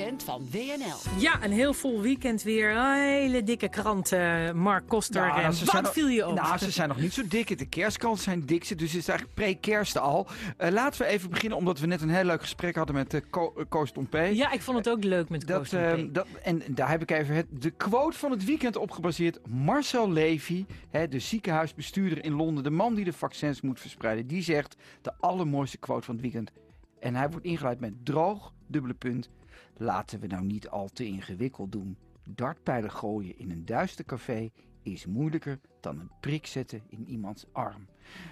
weekend van WNL. Ja, een heel vol weekend weer. Hele dikke krant, uh, Mark Koster. En ze wat zijn nog- viel je op? Nou, ze zijn nog niet zo dik. De kerstkranten zijn dikste, dus het is eigenlijk pre-kerst al. Eh, laten we even beginnen, omdat we net een heel leuk gesprek hadden met uh, eh, Koos Tompé. ja, ik vond het ook leuk met Dat, Koos eh, Tompé. dat, en daar heb ik even het, de quote van het weekend op gebaseerd. Marcel Levy, hè, de ziekenhuisbestuurder in Londen, de man die de vaccins moet verspreiden, die zegt de allermooiste quote van het weekend. En hij wordt ingeleid met droog, dubbele punt. Laten we nou niet al te ingewikkeld doen. Dartpijlen gooien in een duister café is moeilijker dan een prik zetten in iemands arm.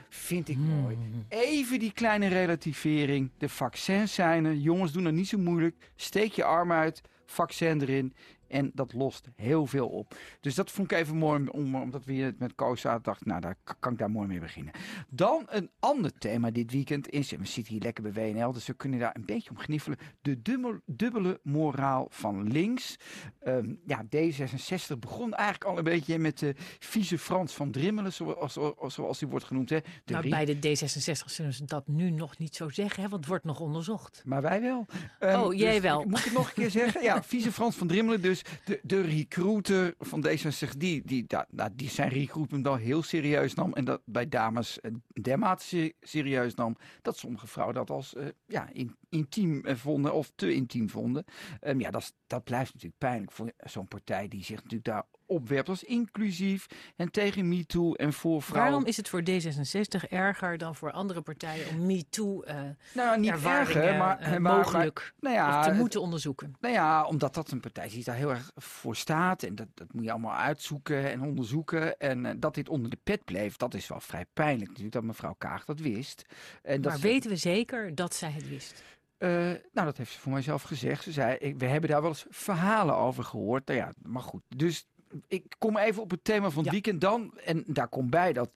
Vind ik mooi. Even die kleine relativering. De vaccins zijn er. Jongens, doen dat niet zo moeilijk. Steek je arm uit, vaccin erin. En dat lost heel veel op. Dus dat vond ik even mooi, om, omdat we hier met Koos zaten. dacht, nou, daar kan, ik daar mooi mee beginnen. Dan een ander thema dit weekend is, en we zitten hier lekker bij WNL, dus we kunnen daar een beetje om gniffelen. De dubbel, dubbele moraal van links. Ehm, ja, D66 begon eigenlijk al een beetje met de vieze Frans van Drimmelen, zoals, zoals, zoals die wordt genoemd. Hè. De Nou, bij de D66 zullen ze dat nu nog niet zo zeggen, hè, want het wordt nog onderzocht. Maar wij wel. Ehm, Oh, jij dus wel. Moet ik het nog een keer zeggen? Ja, vice Frans van Drimmelen. Dus de, de recruiter van D66, die, die, nou, die zijn recruitment wel heel serieus nam. En dat bij dames eh, dermate se- serieus nam. Dat sommige vrouwen dat als eh, ja, in, intiem eh, vonden of te intiem vonden. Ehm, ja, dat, dat blijft natuurlijk pijnlijk voor zo'n partij die zich natuurlijk daar opwerpt als inclusief. En tegen MeToo en voor vrouwen. Waarom is het voor D66 erger dan voor andere partijen om MeToo eh nou, niet erger, maar, eh, maar- maar- mogelijk nou ja, te het- moeten onderzoeken? Nou ja, omdat dat een partij is die daar heel erg voor staat. En dat, dat moet je allemaal uitzoeken en onderzoeken. En eh, dat dit onder de pet bleef, dat is wel vrij pijnlijk natuurlijk dat mevrouw Kaag dat wist. En dat Maar ze- weten we zeker dat zij het wist? nou, dat heeft ze voor mijzelf gezegd. Ze zei, ik- we hebben daar wel eens verhalen over gehoord. Nou ja, maar goed. Dus ik kom even op het thema van het Ja. weekend dan. En daar komt bij dat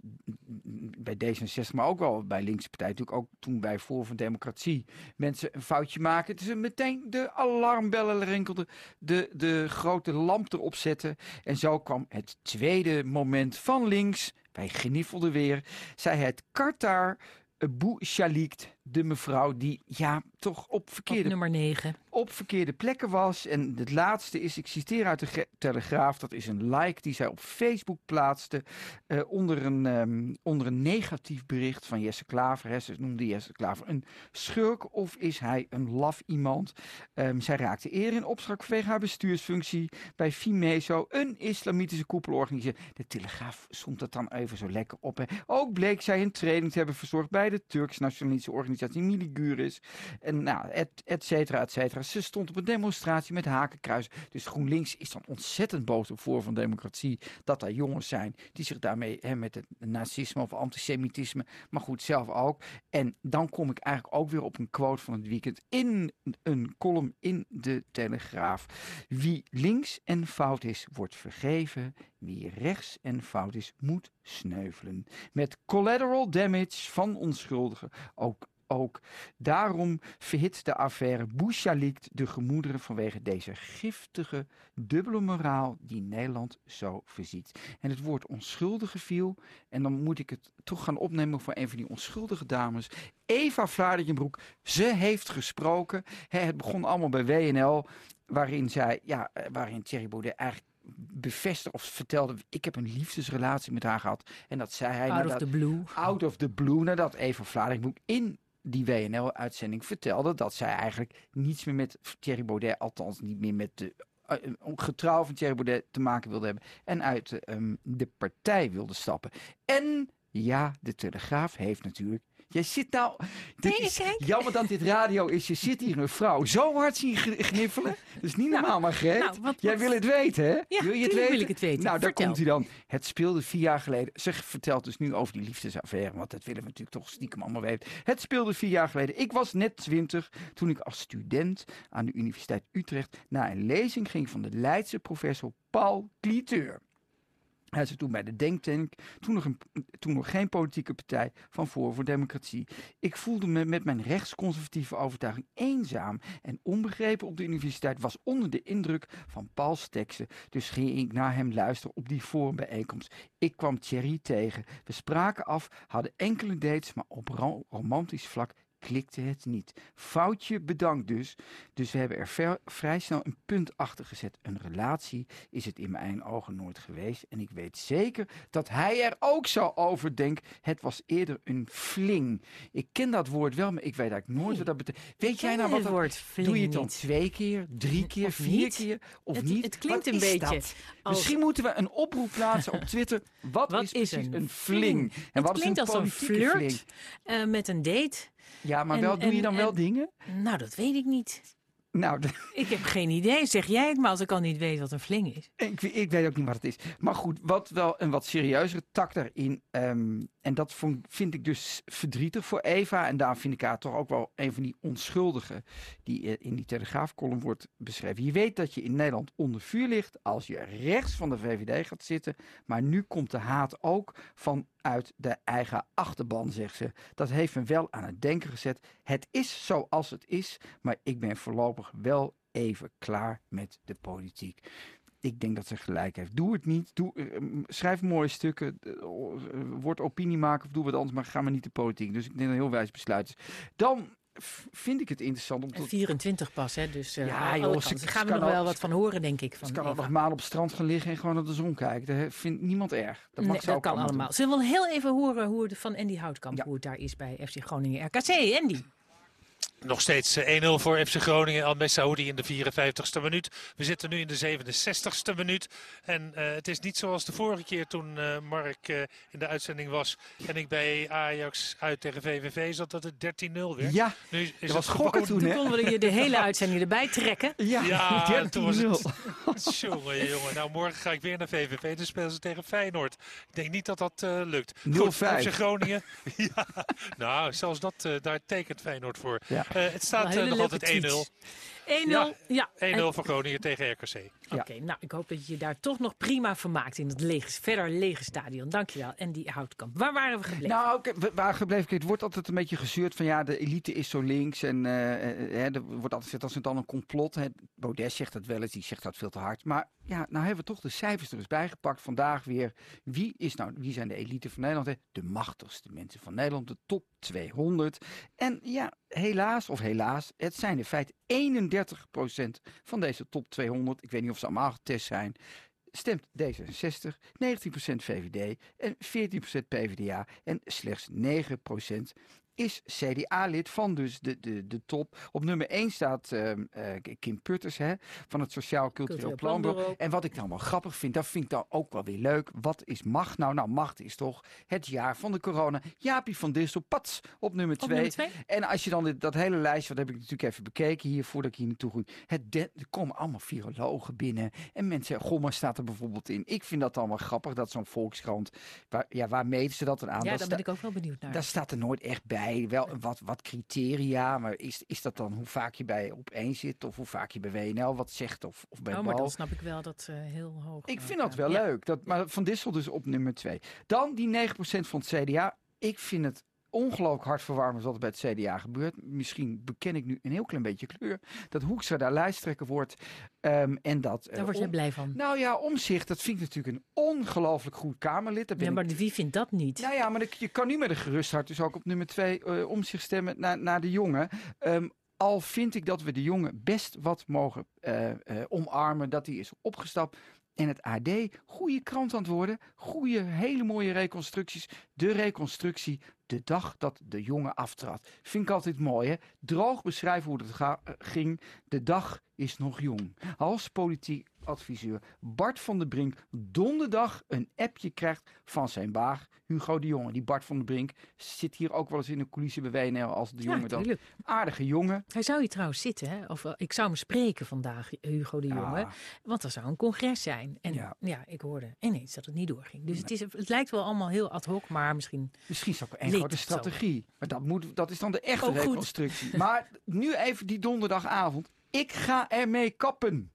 bij D66, maar ook wel bij linkse partij, natuurlijk ook toen bij Voor van Democratie, mensen een foutje maken. Het is meteen de alarmbellen rinkelden, de, de grote lamp erop zetten. En zo kwam het tweede moment van links. Wij gniefelden weer. Zij het Qatar Bouchalikt, de mevrouw die ja, toch op Op verkeerde nummer 9. op verkeerde plekken was. En het laatste is, ik citeer uit de Telegraaf, dat is een like die zij op Facebook plaatste eh, onder, een, ehm, onder een negatief bericht van Jesse Klaver. Hè. Ze noemde Jesse Klaver een schurk of is hij een laf iemand? Ehm, zij raakte eerder in opspraak vanwege haar bestuursfunctie bij Fimeso, een islamitische koepelorganisatie. De Telegraaf stond het dan even zo lekker op. Hè. Ook bleek zij een training te hebben verzorgd bij de Turks-nationalistische organisatie Miliguris. En nou, et, et cetera, et cetera. Ze stond op een demonstratie met hakenkruis. Dus GroenLinks is dan ontzettend boos op voor van democratie. Dat daar jongens zijn die zich daarmee hè, met het nazisme of antisemitisme, maar goed, zelf ook. En dan kom ik eigenlijk ook weer op een quote van het weekend in een column in de Telegraaf. Wie links en fout is, wordt vergeven. Wie rechts en fout is, moet sneuvelen. Met collateral damage van onschuldigen. Ook ook. Daarom verhit de affaire Bouchalikt de gemoederen vanwege deze giftige dubbele moraal die Nederland zo verziet. En het woord onschuldige viel en dan moet ik het toch gaan opnemen voor een van die onschuldige dames. Eva Vlaardingenbroek, ze heeft gesproken. Het begon allemaal bij WNL, waarin zij, ja, eh, waarin Thierry Baudet eigenlijk bevestigde of vertelde, ik heb een liefdesrelatie met haar gehad. En dat zei hij Out of the blue. out of the blue nadat Eva Vlaardingbroek in die WNL-uitzending vertelde dat zij eigenlijk niets meer met Thierry Baudet, althans niet meer met de eh, getrouw van Thierry Baudet te maken wilde hebben en uit ehm, de partij wilde stappen. En ja, de Telegraaf heeft natuurlijk. Jij zit nou. Dit is jammer dat dit radio is. Je zit hier een vrouw zo hard zien gn- gniffelen. Dat is niet normaal, maar Greet. nou, wat- Jij wil het weten, hè? wil je het weten? wil ik het weten. Nou, daar Vertel. komt hij dan. Het speelde vier jaar geleden. Ze vertelt dus nu over die liefdesaffaire. Want dat willen we natuurlijk toch stiekem allemaal weten. Het speelde vier jaar geleden. Ik was net twintig toen ik als student aan de Universiteit Utrecht naar een lezing ging van de Leidse professor Paul Cliteur. Hij zat toen bij de Denktank, toen nog, een, toen nog geen politieke partij van Voor voor Democratie. Ik voelde me met mijn rechtsconservatieve overtuiging eenzaam en onbegrepen op de universiteit, was onder de indruk van Paul's teksten. Dus ging ik naar hem luisteren op die forumbijeenkomst. Ik kwam Thierry tegen. We spraken af, hadden enkele dates, maar op ro- romantisch vlak klikte het niet. Foutje bedankt dus. Dus we hebben er ver- vrij snel een punt achter gezet. Een relatie is het in mijn ogen nooit geweest. En ik weet zeker dat hij er ook zo over denkt. Het was eerder een fling. Ik ken dat woord wel, maar ik weet eigenlijk nooit Nee. wat dat betekent. Weet jij nou wat het dat woord fling Doe je het dan niet. twee keer, drie keer, Of vier niet? keer of Het- niet? het klinkt Wat een is beetje als- Misschien moeten we een oproep plaatsen op Twitter. Wat, Wat is is precies een fling? fling? En het wat is klinkt een als een flirt fling? eh, met een date. Ja, maar En- wel, doe je dan wel en- dingen? Nou, dat weet ik niet. Nou, Ik heb geen idee. Zeg jij het maar als ik al niet weet wat een fling is. ik, weet- ik weet ook niet wat het is. Maar goed, wat wel een wat serieuzere tak daarin. ehm, en dat vond- vind ik dus verdrietig voor Eva. En daar vind ik haar toch ook wel een van die onschuldigen die eh, in die Telegraafcolumn wordt beschreven. Je weet dat je in Nederland onder vuur ligt als je rechts van de VVD gaat zitten. Maar nu komt de haat ook vanuit de eigen achterban, zegt ze. Dat heeft me wel aan het denken gezet. Het is zoals het is, maar ik ben voorlopig wel even klaar met de politiek. Ik denk dat ze gelijk heeft. Doe het niet. Doe, eh, schrijf mooie stukken. eh, eh, word opiniemaker of doe wat anders. Maar ga maar niet de politiek. Dus ik denk dat heel wijs besluit is. Dan vind ik het interessant om En te... 24 pas, hè? Dus Ja, joh, ze- Daar ze gaan we nog wel wat van horen, denk ik. Van Ze kan ook nog maanden op het strand gaan liggen en gewoon naar de zon kijken. Dat vindt niemand erg. Dat mag Nee, ze dat ook kan allemaal doen. allemaal. Zullen we heel even horen hoe het van Andy Houtkamp, Ja. hoe het daar is bij FC Groningen RKC? Andy. Nog steeds eh, 1-0 voor FC Groningen. Al Saoudi in de 54ste minuut. We zitten nu in de 67ste minuut. En eh, het is niet zoals de vorige keer toen eh, Mark eh, in de uitzending was. En ik bij Ajax uit tegen VVV zat dat het 13-0 werd. Ja, Nu is dat het was gokken toen, Toen konden we je de hele uitzending erbij trekken. Ja, Ja, toen was 13-0. het. Jongen, jongen. Nou, morgen ga ik weer naar VVV. Dan spelen ze tegen Feyenoord. Ik denk niet dat dat eh, lukt. 0-5. Goed, FC Groningen. ja, nou, zelfs dat, eh, daar tekent Feyenoord voor. Ja. Eh, het staat eh, nog altijd 1-0. 1-0 tweets. 1-0. Ja. En- voor Groningen tegen RKC. Oké, nou, ik hoop dat je je daar toch nog prima vermaakt in het lege, verder lege stadion. Dankjewel, Andy Houtkamp. Waar waren we gebleven? Nou, we- waar gebleven? Het wordt altijd een beetje gezeurd van ja, de elite is zo links. En eh, eh, hè, er wordt altijd gezegd als het dan een complot. Hè. Baudet zegt dat wel eens, die zegt dat veel te hard. Maar ja, nou hebben we toch de cijfers er eens bijgepakt. Vandaag weer. Wie, is nou, wie zijn de elite van Nederland? Hè? De machtigste mensen van Nederland, de top 200. En ja, helaas of helaas, het zijn in feite 31% van deze top 200. Ik weet niet of ze allemaal getest zijn stemt D66, 19% VVD en 14% PvdA en slechts 9% is CDA-lid van dus de, de, de top. Op nummer 1 staat ehm, eh, Kim Putters hè, van het Sociaal Cultureel Planbureau. En wat ik dan wel grappig vind, dat vind ik dan ook wel weer leuk. Wat is macht nou? Nou, macht is toch het jaar van de corona. Jaapie van Distel, pats, op nummer Op 2. nummer twee? En als je dan dit, dat hele lijstje, wat heb ik natuurlijk even bekeken hier voordat ik hier naartoe ging. Het de- er komen allemaal virologen binnen. En mensen maar staat er bijvoorbeeld in. Ik vind dat allemaal grappig, dat zo'n volkskrant, waar, ja, waar meten ze dat dan aan? Ja, daar ben ik ook wel benieuwd naar. daar staat er nooit echt bij. Wel wat, wat criteria, maar is, is dat dan hoe vaak je bij op één zit of hoe vaak je bij WNL wat zegt of, of bij oh, maar dan snap ik wel dat ze heel hoog Ik eh, vind dat wel Ja. leuk. Dat, maar Van Dissel dus op nummer 2. Dan die 9% van het CDA. Ik vind het ongelooflijk hartverwarmend wat er bij het CDA gebeurt. Misschien beken ik nu een heel klein beetje kleur. Dat Hoekstra daar lijsttrekker wordt. ehm, en dat... eh, Daar word je blij van. nou ja, omzicht, dat vind ik natuurlijk een ongelooflijk goed Kamerlid. Daar ben Ja, ik- maar wie vindt dat niet? nou ja, maar ik- je kan nu met een gerust hart dus ook op nummer 2 om zich stemmen naar, naar de jongen. Ehm, al vind ik dat we de jongen best wat mogen eh, omarmen, dat hij is opgestapt. En het AD, goede krant aan het worden. Goede, hele mooie reconstructies. De reconstructie, de dag dat de jongen aftrad. Vind ik altijd mooi, hè? Droog beschrijven hoe het eh, ging. De dag is nog jong. Als politiek adviseur Bart van der Brink donderdag een appje krijgt van zijn baag Hugo de Jonge. Die Bart van der Brink zit hier ook wel eens in de coulissen bij WNL als de ja, jongen dan. Aardige jongen. Hij zou hier trouwens zitten, hè? of eh, ik zou hem spreken vandaag, Hugo de Jonge. Ja. Want er zou een congres zijn. En Ja. ja, ik hoorde ineens dat het niet doorging. Dus het, is, het lijkt wel allemaal heel ad hoc, maar misschien... Misschien is ook een grote zo. strategie. Maar dat, moet, dat is dan de echte reconstructie. Maar nu even die donderdagavond. Ik ga ermee kappen.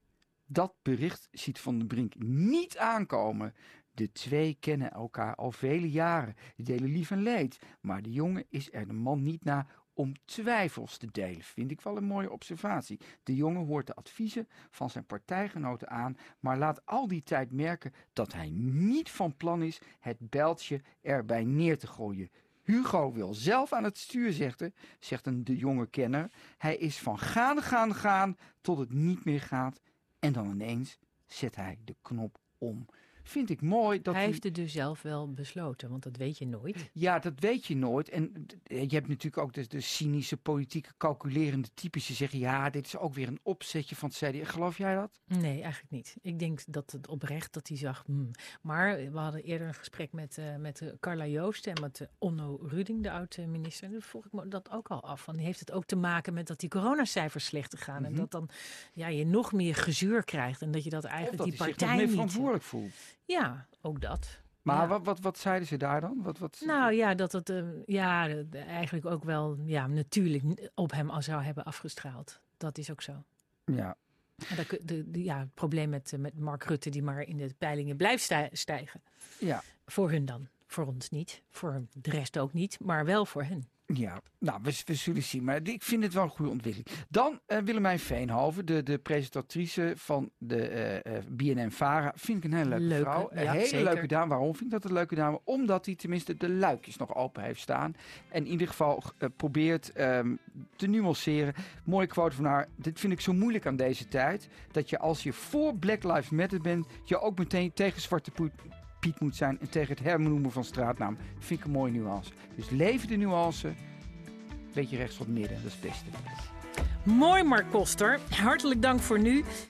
Dat bericht ziet Van den Brink niet aankomen. De twee kennen elkaar al vele jaren. Die delen lief en leed. Maar de jongen is er de man niet na om twijfels te delen. Vind ik wel een mooie observatie. De jongen hoort de adviezen van zijn partijgenoten aan, maar laat al die tijd merken dat hij niet van plan is het bijltje erbij neer te gooien. Hugo wil zelf aan het stuur zetten, zegt een de jonge kenner. Hij is van gaan, gaan, gaan tot het niet meer gaat. En dan ineens zet hij de knop om. Vind ik mooi dat hij heeft het dus zelf wel besloten, want dat weet je nooit. Ja, dat weet je nooit. En je hebt natuurlijk ook de, de cynische, politieke, calculerende types die zeggen... ja, dit is ook weer een opzetje van het CDA. Geloof jij dat? Nee, eigenlijk niet. Ik denk dat het oprecht dat hij zag... Hmm. Maar we hadden eerder een gesprek met, uh, met Carla Joost en met uh, Onno Ruding, de oud-minister. En toen vroeg ik me dat ook al af. Van, heeft het ook te maken met dat die coronacijfers slechter gaan? Mm -hmm. En dat dan ja, je nog meer gezuur krijgt en dat je dat eigenlijk of die partij zich nog meer niet... verantwoordelijk voelt. Ja, ook dat. Maar ja. wat, wat, wat zeiden ze daar dan? Wat, wat... Nou ja, dat het uh, ja, eigenlijk ook wel ja, natuurlijk op hem al zou hebben afgestraald. Dat is ook zo. Ja. Dat, de, de, ja, het probleem met, met Mark Rutte, die maar in de peilingen blijft stijgen. Ja. Voor hun dan. Voor ons niet. Voor de rest ook niet. Maar wel voor hen. Ja, nou, we, we, zullen zien. Maar ik vind het wel een goede ontwikkeling. Dan uh, Willemijn Veenhoven, de, de presentatrice van de uh, uh, BNN-Vara. Vind ik een hele leuke, leuke vrouw. Een hele zeker. leuke dame. Waarom vind ik dat een leuke dame? Omdat hij tenminste de luikjes nog open heeft staan. En in ieder geval probeert um, te nuanceren. Mooie quote van haar. Dit vind ik zo moeilijk aan deze tijd. Dat je als je voor Black Lives Matter bent, je ook meteen tegen Zwarte Poet Piet moet zijn en tegen het hernoemen van straatnaam. Vind ik een mooie nuance. Dus leven de nuance. Beetje rechts het midden, dat is het beste. Mooi, Mark Koster. Hartelijk dank voor nu.